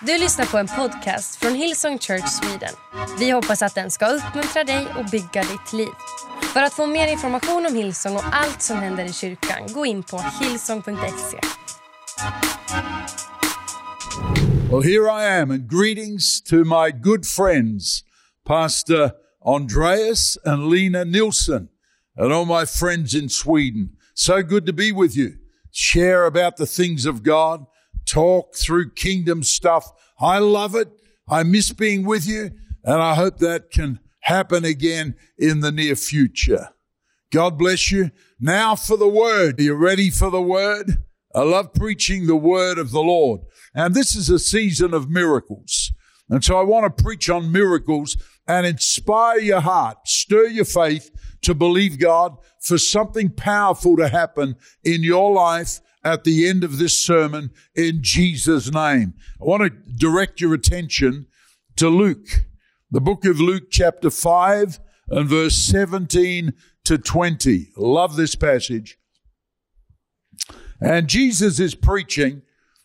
Du lyssnar på en podcast från Hillsong Church Sweden. Vi hoppas att den ska uppmuntra dig och bygga ditt liv. För att få mer information om Hillsong och allt som händer i kyrkan, gå in på hillsong.se. Well, here I am, and greetings to my good friends, Pastor Andreas and Lena Nilsson, and all my friends in Sweden. So good to be with you. Share about the things of God, talk through kingdom stuff. I love it. I miss being with you, and I hope that can happen again in the near future. God bless you. Now for the word. Are you ready for the word? I love preaching the word of the Lord. And this is a season of miracles. And so I want to preach on miracles and inspire your heart, stir your faith to believe God for something powerful to happen in your life at the end of this sermon in Jesus' name. I want to direct your attention to Luke, the book of Luke, chapter 5 and verse 17 to 20. Love this passage. And Jesus is preaching,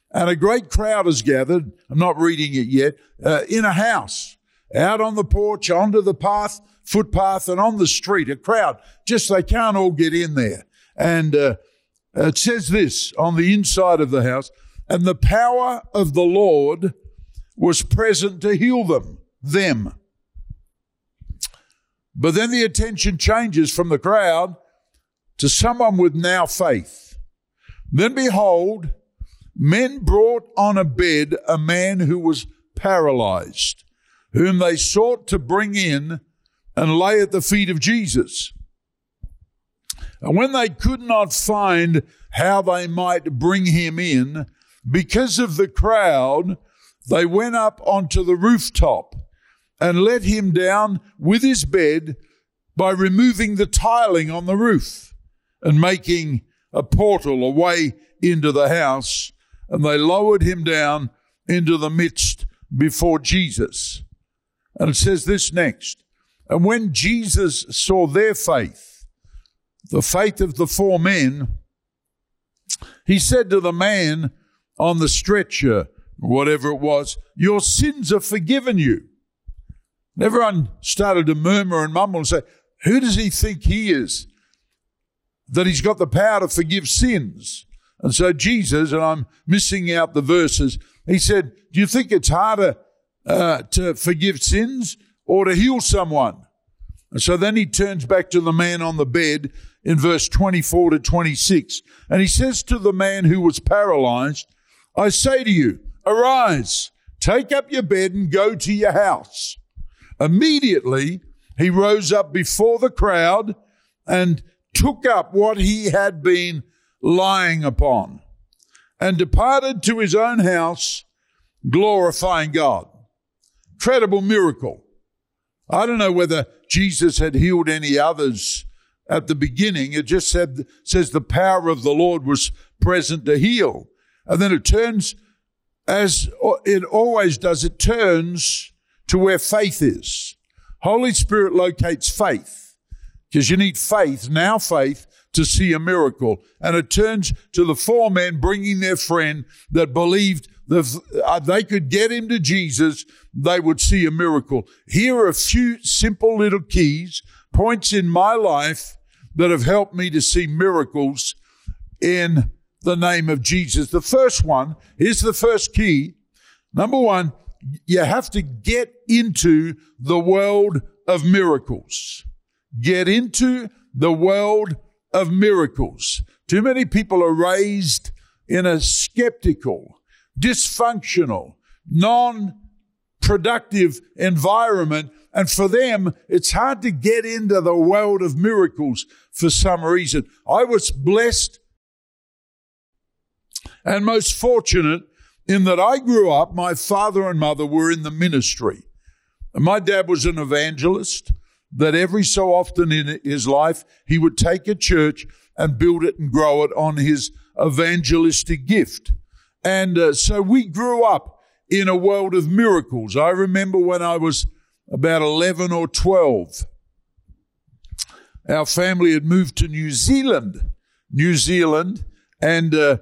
and a great crowd has gathered. I'm not reading it yet, uh, in a house, out on the porch, onto the path, footpath, and on the street. A crowd, just they can't all get in there. And uh, Uh, it says this on the inside of the house, and the power of the Lord was present to heal them, them. But then the attention changes from the crowd to someone with now faith. Then behold, men brought on a bed a man who was paralyzed, whom they sought to bring in and lay at the feet of Jesus. And when they could not find how they might bring him in, because of the crowd, they went up onto the rooftop and let him down with his bed by removing the tiling on the roof and making a portal, a way into the house. And they lowered him down into the midst before Jesus. And it says this next. And when Jesus saw their faith, the faith of the four men, he said to the man on the stretcher, whatever it was, Your sins are forgiven you. And everyone started to murmur and mumble and say, Who does he think he is? That he's got the power to forgive sins. And so Jesus, and I'm missing out the verses, he said, Do you think it's harder uh, to forgive sins or to heal someone? And so then he turns back to the man on the bed in verse 24 to 26. And he says to the man who was paralyzed, I say to you, arise, take up your bed and go to your house. Immediately he rose up before the crowd and took up what he had been lying upon and departed to his own house, glorifying God. Incredible miracle. I don't know whether Jesus had healed any others at the beginning. It just said, says the power of the Lord was present to heal. And then it turns, as it always does, it turns to where faith is. Holy Spirit locates faith because you need faith, now faith, to see a miracle. And it turns to the four men bringing their friend that believed that uh, they could get him to Jesus, they would see a miracle. Here are a few simple little keys, points in my life that have helped me to see miracles in the name of Jesus. The first one, is the first key. Number one, you have to get into the world of miracles. Get into the world of miracles. Too many people are raised in a skeptical, dysfunctional, non productive environment. And for them, it's hard to get into the world of miracles for some reason. I was blessed and most fortunate in that I grew up, my father and mother were in the ministry. My dad was an evangelist that every so often in his life, he would take a church and build it and grow it on his evangelistic gift. And uh, so we grew up in a world of miracles. I remember when I was about 11 or 12, our family had moved to New Zealand, New Zealand, and uh,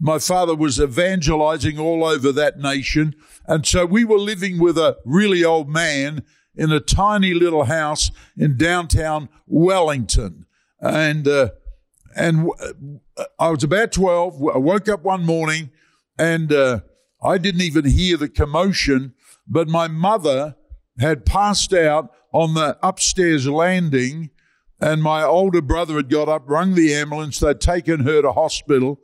my father was evangelizing all over that nation. And so we were living with a really old man in a tiny little house in downtown Wellington. And, uh, and uh, I was about 12. I woke up one morning and, uh, I didn't even hear the commotion, but my mother had passed out on the upstairs landing and my older brother had got up, rung the ambulance. They'd taken her to hospital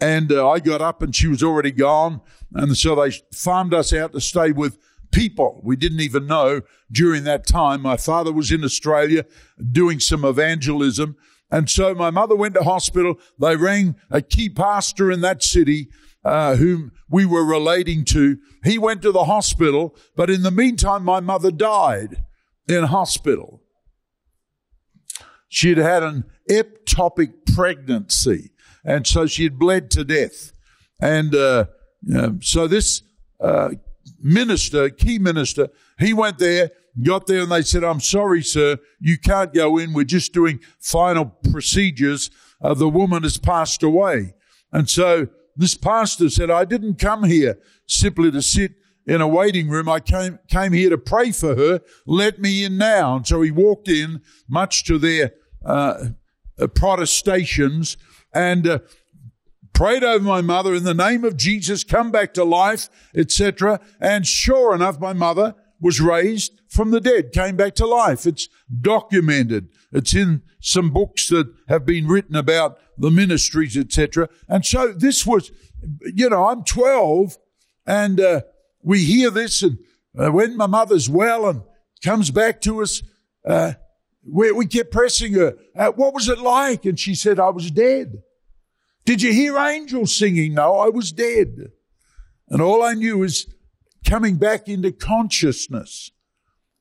and uh, I got up and she was already gone. And so they farmed us out to stay with people we didn't even know during that time. My father was in Australia doing some evangelism. And so my mother went to hospital. They rang a key pastor in that city, uh, whom we were relating to. He went to the hospital, but in the meantime, my mother died in hospital. She'd had an ectopic pregnancy, and so she had bled to death. And uh, so this uh, minister, key minister, he went there, got there, and they said, "I'm sorry, sir, you can't go in. We're just doing final procedures. Uh, the woman has passed away." And so this pastor said, "I didn't come here simply to sit." in a waiting room. I came, came here to pray for her. Let me in now. And so he walked in, much to their uh, uh protestations, and uh, prayed over my mother in the name of Jesus, come back to life, etc. And sure enough, my mother was raised from the dead, came back to life. It's documented. It's in some books that have been written about the ministries, etc. And so this was, you know, I'm 12 and uh, we hear this and uh, when my mother's well and comes back to us, uh, we, we kept pressing her. Uh, what was it like? And she said, I was dead. Did you hear angels singing? No, I was dead. And all I knew is coming back into consciousness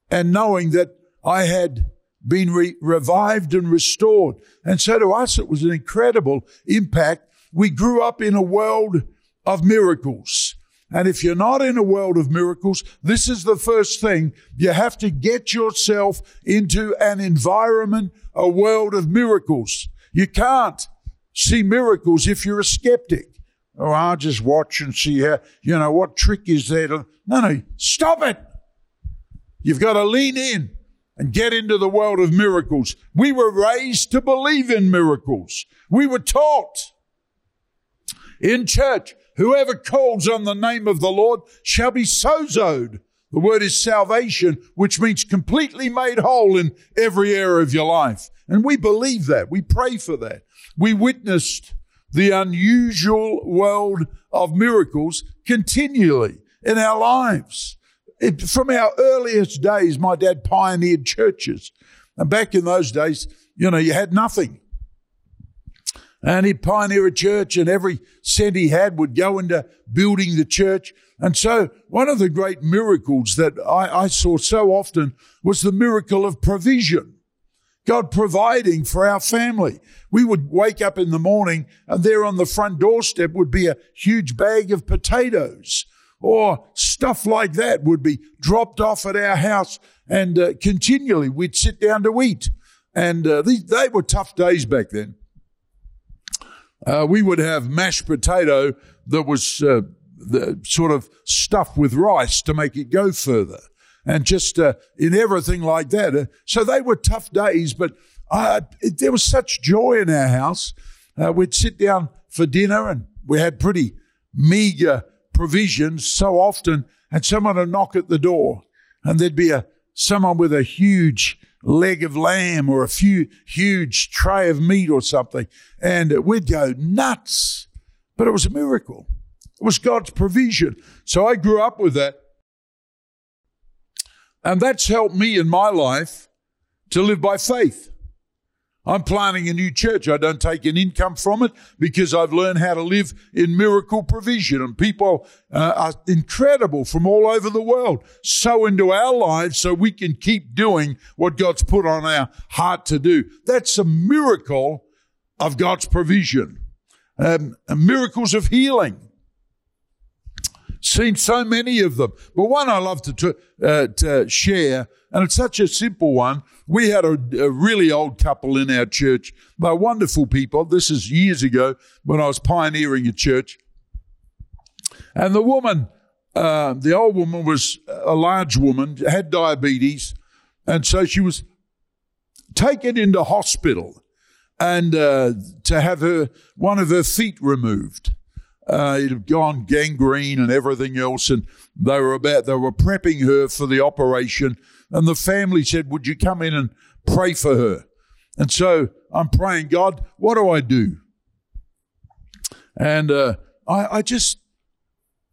and knowing that I had been re- revived and restored. And so to us, it was an incredible impact. We grew up in a world of miracles. And if you're not in a world of miracles, this is the first thing. You have to get yourself into an environment, a world of miracles. You can't see miracles if you're a skeptic. Oh, I'll just watch and see how, you know, what trick is there to, no, no, stop it. You've got to lean in and get into the world of miracles. We were raised to believe in miracles. We were taught in church, whoever calls on the name of the Lord shall be sozoed. The word is salvation, which means completely made whole in every area of your life. And we believe that. We pray for that. We witnessed the unusual world of miracles continually in our lives. It, from our earliest days, my dad pioneered churches. And back in those days, you know, you had nothing. And he'd pioneer a church and every cent he had would go into building the church. And so one of the great miracles that I, I saw so often was the miracle of provision. God providing for our family. We would wake up in the morning and there on the front doorstep would be a huge bag of potatoes or stuff like that would be dropped off at our house and uh, continually we'd sit down to eat. And uh, these, they were tough days back then. Uh, we would have mashed potato that was uh, the, sort of stuffed with rice to make it go further and just uh, in everything like that. Uh, so they were tough days, but uh, it, there was such joy in our house. Uh, we'd sit down for dinner and we had pretty meager provisions so often, and someone would knock at the door, and there'd be a someone with a huge leg of lamb or a few huge tray of meat or something, and we'd go nuts. But it was a miracle. It was God's provision. So I grew up with that. And that's helped me in my life to live by faith. I'm planning a new church. I don't take an income from it because I've learned how to live in miracle provision and people uh, are incredible from all over the world sow into our lives so we can keep doing what God's put on our heart to do. That's a miracle of God's provision. Um, miracles of healing seen so many of them. But one I love to, to, uh, to share, and it's such a simple one. We had a, a, really old couple in our church. They're wonderful people. This is years ago when I was pioneering a church. And the woman, uh, the old woman was a large woman, had diabetes, and so she was taken into hospital and uh, to have her one of her feet removed. Uh, it had gone gangrene and everything else, and they were about they were prepping her for the operation. And the family said, "Would you come in and pray for her?" And so I'm praying, God, what do I do? And uh, I, I just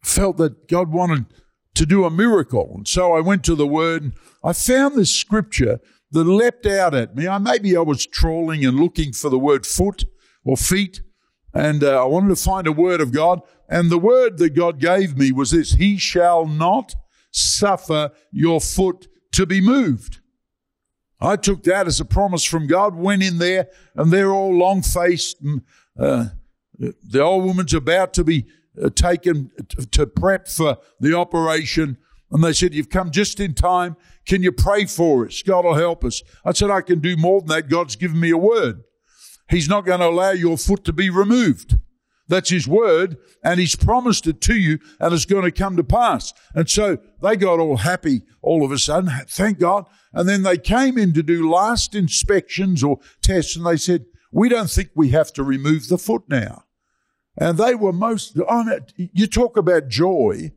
felt that God wanted to do a miracle. And so I went to the Word and I found this scripture that leapt out at me. I, maybe I was trawling and looking for the word foot or feet, and uh, I wanted to find a word of God. And the word that God gave me was this He shall not suffer your foot to be moved. I took that as a promise from God, went in there, and they're all long faced. Uh, the old woman's about to be uh, taken to prep for the operation. And they said, You've come just in time. Can you pray for us? God will help us. I said, I can do more than that. God's given me a word. He's not going to allow your foot to be removed. That's his word, and he's promised it to you, and it's going to come to pass. And so they got all happy all of a sudden, thank God. And then they came in to do last inspections or tests, and they said, We don't think we have to remove the foot now. And they were most, you talk about joy,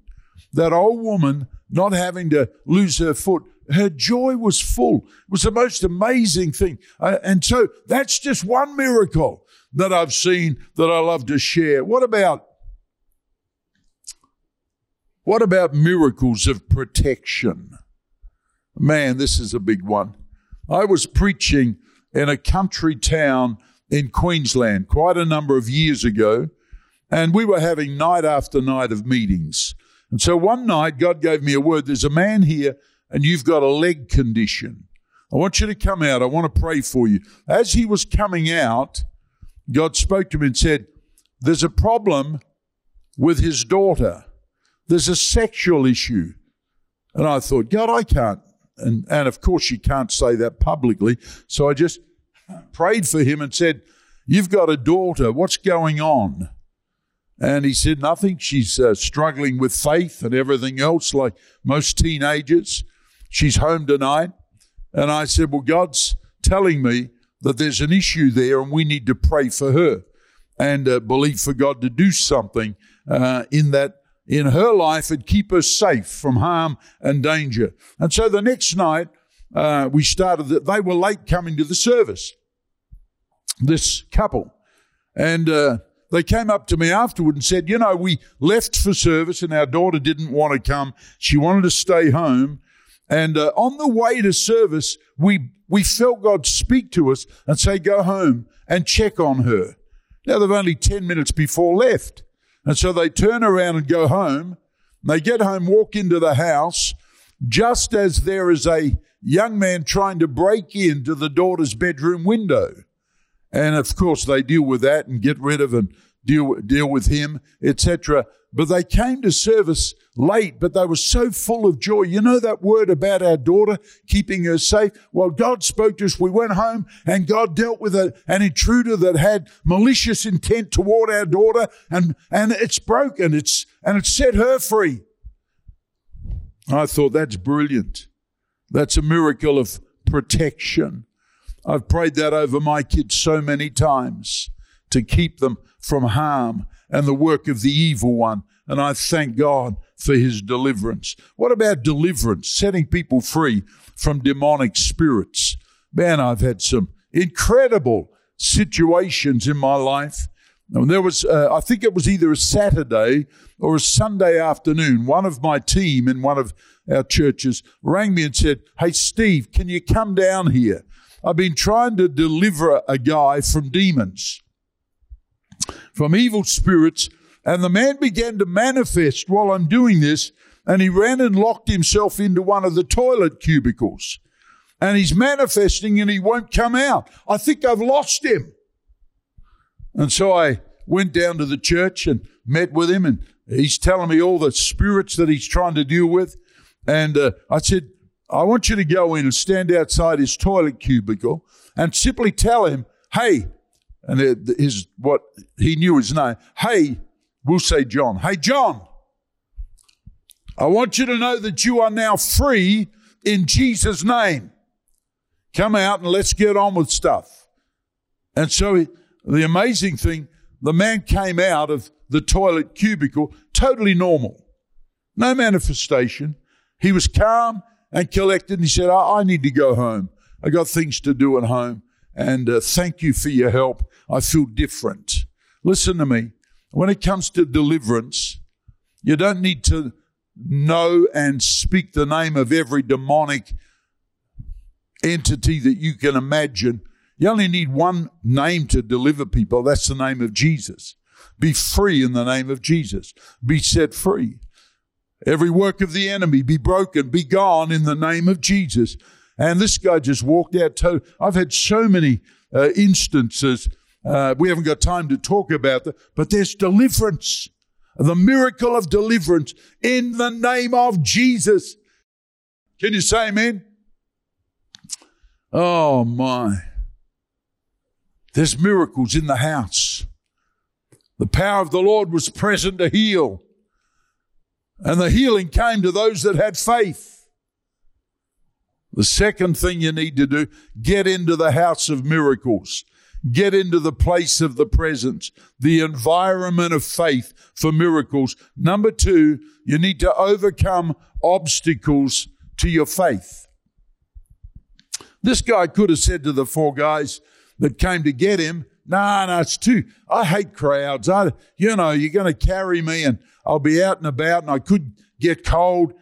that old woman not having to lose her foot her joy was full. It was the most amazing thing. Uh, and so that's just one miracle that I've seen that I love to share. What about what about miracles of protection? Man, this is a big one. I was preaching in a country town in Queensland quite a number of years ago, and we were having night after night of meetings. And so one night, God gave me a word. There's a man here and you've got a leg condition. I want you to come out. I want to pray for you. As he was coming out, God spoke to him and said, There's a problem with his daughter. There's a sexual issue. And I thought, God, I can't. And, and of course, you can't say that publicly. So I just prayed for him and said, You've got a daughter. What's going on? And he said, Nothing. She's uh, struggling with faith and everything else, like most teenagers. She's home tonight. And I said, Well, God's telling me that there's an issue there and we need to pray for her and uh, believe for God to do something uh, in that in her life and keep her safe from harm and danger. And so the next night, uh, we started that they were late coming to the service. This couple. And, uh, they came up to me afterward and said, you know, we left for service and our daughter didn't want to come. She wanted to stay home. And uh, on the way to service, we, we felt God speak to us and say, go home and check on her. Now they've only 10 minutes before left. And so they turn around and go home. They get home, walk into the house, just as there is a young man trying to break into the daughter's bedroom window. And of course, they deal with that and get rid of and deal, deal with him, etc. But they came to service late, but they were so full of joy. You know that word about our daughter keeping her safe? Well, God spoke to us. We went home and God dealt with a, an intruder that had malicious intent toward our daughter and, and it's broken. It's, and it set her free. I thought that's brilliant. That's a miracle of protection. I've prayed that over my kids so many times to keep them from harm and the work of the evil one. And I thank God for his deliverance. What about deliverance, setting people free from demonic spirits? Man, I've had some incredible situations in my life. And there was, uh, I think it was either a Saturday or a Sunday afternoon. One of my team in one of our churches rang me and said, Hey, Steve, can you come down here? I've been trying to deliver a guy from demons from evil spirits. And the man began to manifest while I'm doing this. And he ran and locked himself into one of the toilet cubicles. And he's manifesting and he won't come out. I think I've lost him. And so I went down to the church and met with him and he's telling me all the spirits that he's trying to deal with. And uh, I said, I want you to go in and stand outside his toilet cubicle and simply tell him, hey, and his what he knew his name. Hey, we'll say John. Hey, John, I want you to know that you are now free in Jesus' name. Come out and let's get on with stuff. And so the amazing thing, the man came out of the toilet cubicle totally normal. No manifestation. He was calm and collected and he said, I, I need to go home. I got things to do at home. And uh, thank you for your help. I feel different. Listen to me. When it comes to deliverance, you don't need to know and speak the name of every demonic entity that you can imagine. You only need one name to deliver people. That's the name of Jesus. Be free in the name of Jesus. Be set free. Every work of the enemy be broken, be gone in the name of Jesus. And this guy just walked out. To- I've had so many uh, instances. Uh, we haven't got time to talk about that, but there's deliverance the miracle of deliverance in the name of Jesus. Can you say amen? Oh my. There's miracles in the house. The power of the Lord was present to heal. And the healing came to those that had faith. The second thing you need to do, get into the house of miracles. Get into the place of the presence, the environment of faith for miracles. Number two, you need to overcome obstacles to your faith. This guy could have said to the four guys that came to get him, nah, no, it's too, I hate crowds. I, you know, you're going to carry me and I'll be out and about and I could get cold.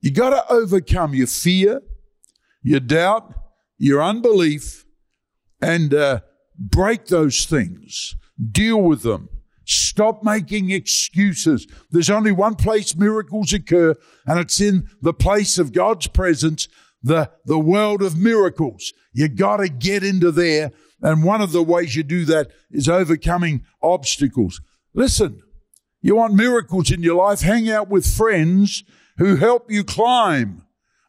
You got to overcome your fear, your doubt, your unbelief, and uh, Break those things. Deal with them. Stop making excuses. There's only one place miracles occur, and it's in the place of God's presence, the, the world of miracles. You gotta get into there. And one of the ways you do that is overcoming obstacles. Listen, you want miracles in your life? Hang out with friends who help you climb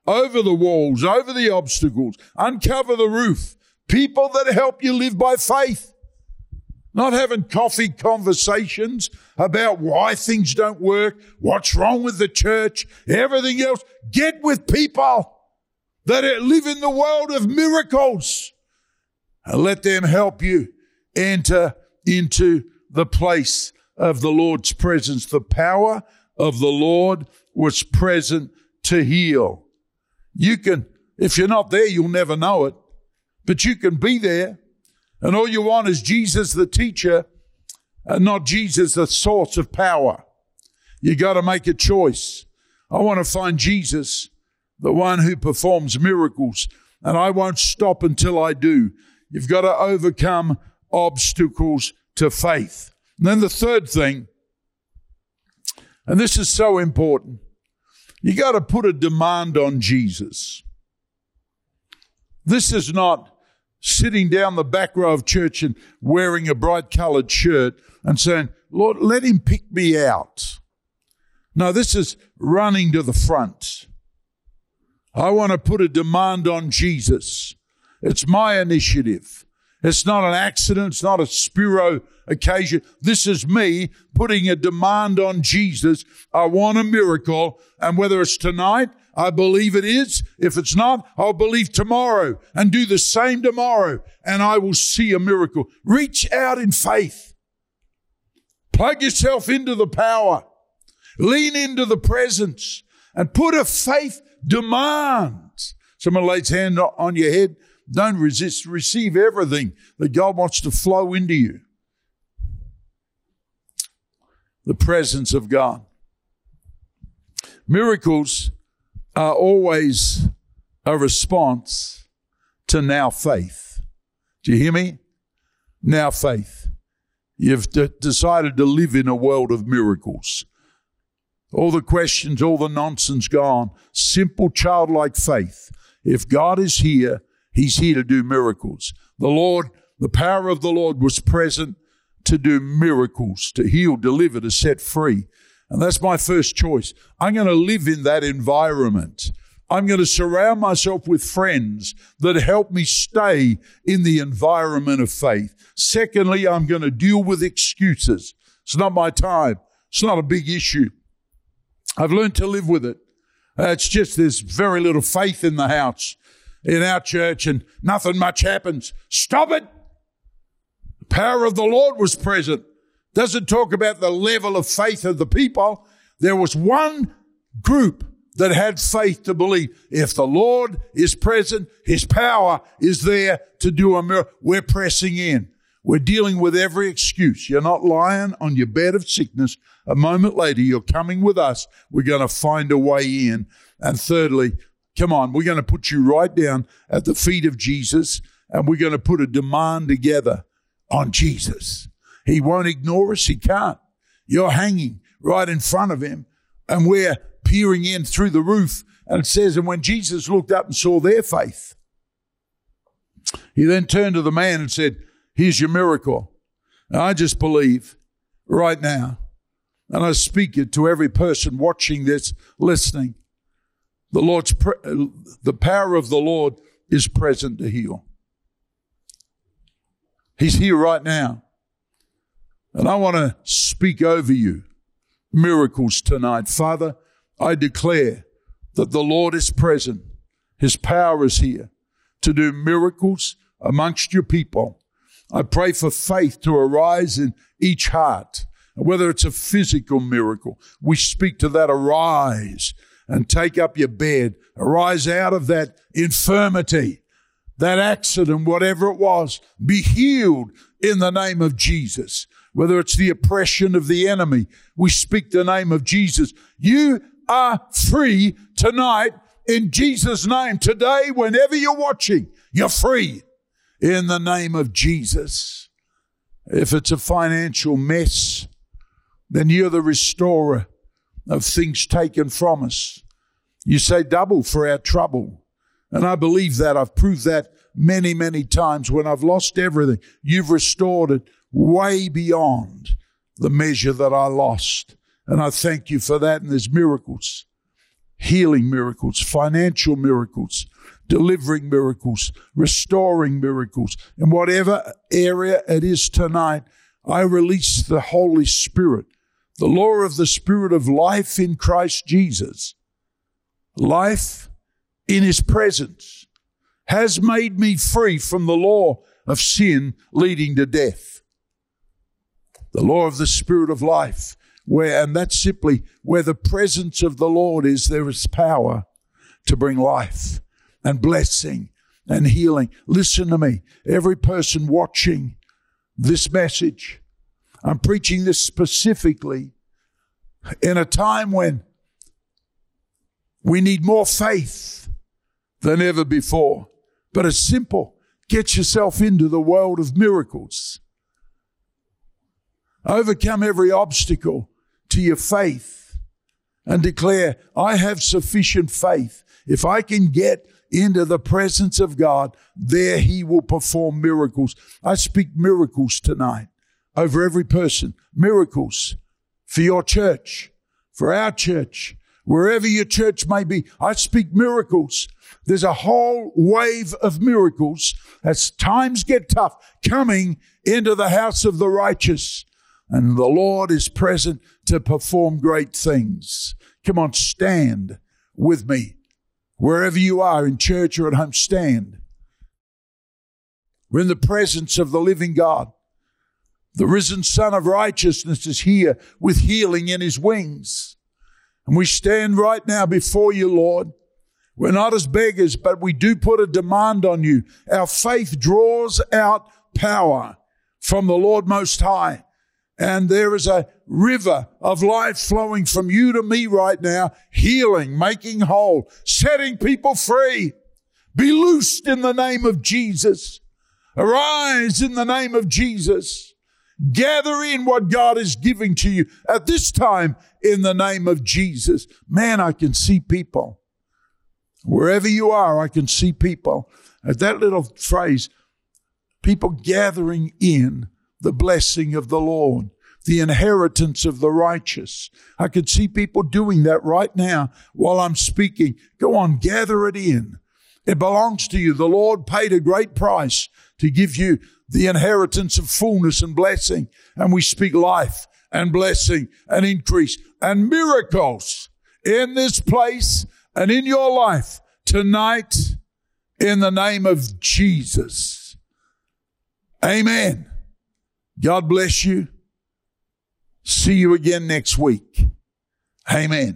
over the walls, over the obstacles, uncover the roof, People that help you live by faith. Not having coffee conversations about why things don't work, what's wrong with the church, everything else. Get with people that live in the world of miracles and let them help you enter into the place of the Lord's presence. The power of the Lord was present to heal. You can, if you're not there, you'll never know it but you can be there. And all you want is Jesus, the teacher, and not Jesus, the source of power. You got to make a choice. I want to find Jesus, the one who performs miracles, and I won't stop until I do. You've got to overcome obstacles to faith. And then the third thing, and this is so important, you got to put a demand on Jesus. This is not sitting down the back row of church and wearing a bright colored shirt and saying, Lord, let him pick me out. No, this is running to the front. I want to put a demand on Jesus. It's my initiative. It's not an accident. It's not a spiro occasion. This is me putting a demand on Jesus. I want a miracle. And whether it's tonight, I believe it is. If it's not, I'll believe tomorrow and do the same tomorrow and I will see a miracle. Reach out in faith. Plug yourself into the power. Lean into the presence and put a faith demand. Someone lays hand on your head. Don't resist. Receive everything that God wants to flow into you. The presence of God. Miracles are always a response to now faith. Do you hear me? Now faith. You've d- decided to live in a world of miracles. All the questions, all the nonsense gone. Simple childlike faith. If God is here, He's here to do miracles. The Lord, the power of the Lord was present to do miracles, to heal, deliver, to set free. And that's my first choice. I'm going to live in that environment. I'm going to surround myself with friends that help me stay in the environment of faith. Secondly, I'm going to deal with excuses. It's not my time. It's not a big issue. I've learned to live with it. It's just there's very little faith in the house, in our church, and nothing much happens. Stop it. Power of the Lord was present. Doesn't talk about the level of faith of the people. There was one group that had faith to believe if the Lord is present, His power is there to do a miracle. We're pressing in. We're dealing with every excuse. You're not lying on your bed of sickness. A moment later, you're coming with us. We're going to find a way in. And thirdly, come on, we're going to put you right down at the feet of Jesus and we're going to put a demand together on Jesus. He won't ignore us. He can't. You're hanging right in front of him and we're peering in through the roof. And it says, and when Jesus looked up and saw their faith, he then turned to the man and said, Here's your miracle. And I just believe right now, and I speak it to every person watching this, listening. The Lord's, pre- the power of the Lord is present to heal. He's here right now. And I want to speak over you miracles tonight. Father, I declare that the Lord is present. His power is here to do miracles amongst your people. I pray for faith to arise in each heart. Whether it's a physical miracle, we speak to that arise and take up your bed. Arise out of that infirmity, that accident, whatever it was. Be healed in the name of Jesus. Whether it's the oppression of the enemy, we speak the name of Jesus. You are free tonight in Jesus' name. Today, whenever you're watching, you're free in the name of Jesus. If it's a financial mess, then you're the restorer of things taken from us. You say double for our trouble. And I believe that. I've proved that many, many times. When I've lost everything, you've restored it way beyond the measure that I lost. And I thank you for that. And there's miracles, healing miracles, financial miracles, delivering miracles, restoring miracles. In whatever area it is tonight, I release the Holy Spirit, the law of the Spirit of life in Christ Jesus. Life in His presence has made me free from the law of sin leading to death. The law of the Spirit of life where, and that's simply where the presence of the Lord is, there is power to bring life and blessing and healing. Listen to me. Every person watching this message, I'm preaching this specifically in a time when we need more faith than ever before. But it's simple. Get yourself into the world of miracles. Overcome every obstacle to your faith and declare, I have sufficient faith. If I can get into the presence of God, there he will perform miracles. I speak miracles tonight over every person. Miracles for your church, for our church, wherever your church may be. I speak miracles. There's a whole wave of miracles as times get tough coming into the house of the righteous. And the Lord is present to perform great things. Come on, stand with me. Wherever you are, in church or at home, stand. We're in the presence of the living God. The risen Son of Righteousness is here with healing in his wings. And we stand right now before you, Lord. We're not as beggars, but we do put a demand on you. Our faith draws out power from the Lord Most High and there is a river of life flowing from you to me right now, healing, making whole, setting people free. Be loosed in the name of Jesus. Arise in the name of Jesus. Gather in what God is giving to you at this time in the name of Jesus. Man, I can see people. Wherever you are, I can see people. At that little phrase, people gathering in the blessing of the Lord. the inheritance of the righteous. I could see people doing that right now while I'm speaking. Go on, gather it in. It belongs to you. The Lord paid a great price to give you the inheritance of fullness and blessing. And we speak life and blessing and increase and miracles in this place and in your life tonight in the name of Jesus. Amen. God bless you. See you again next week. Amen.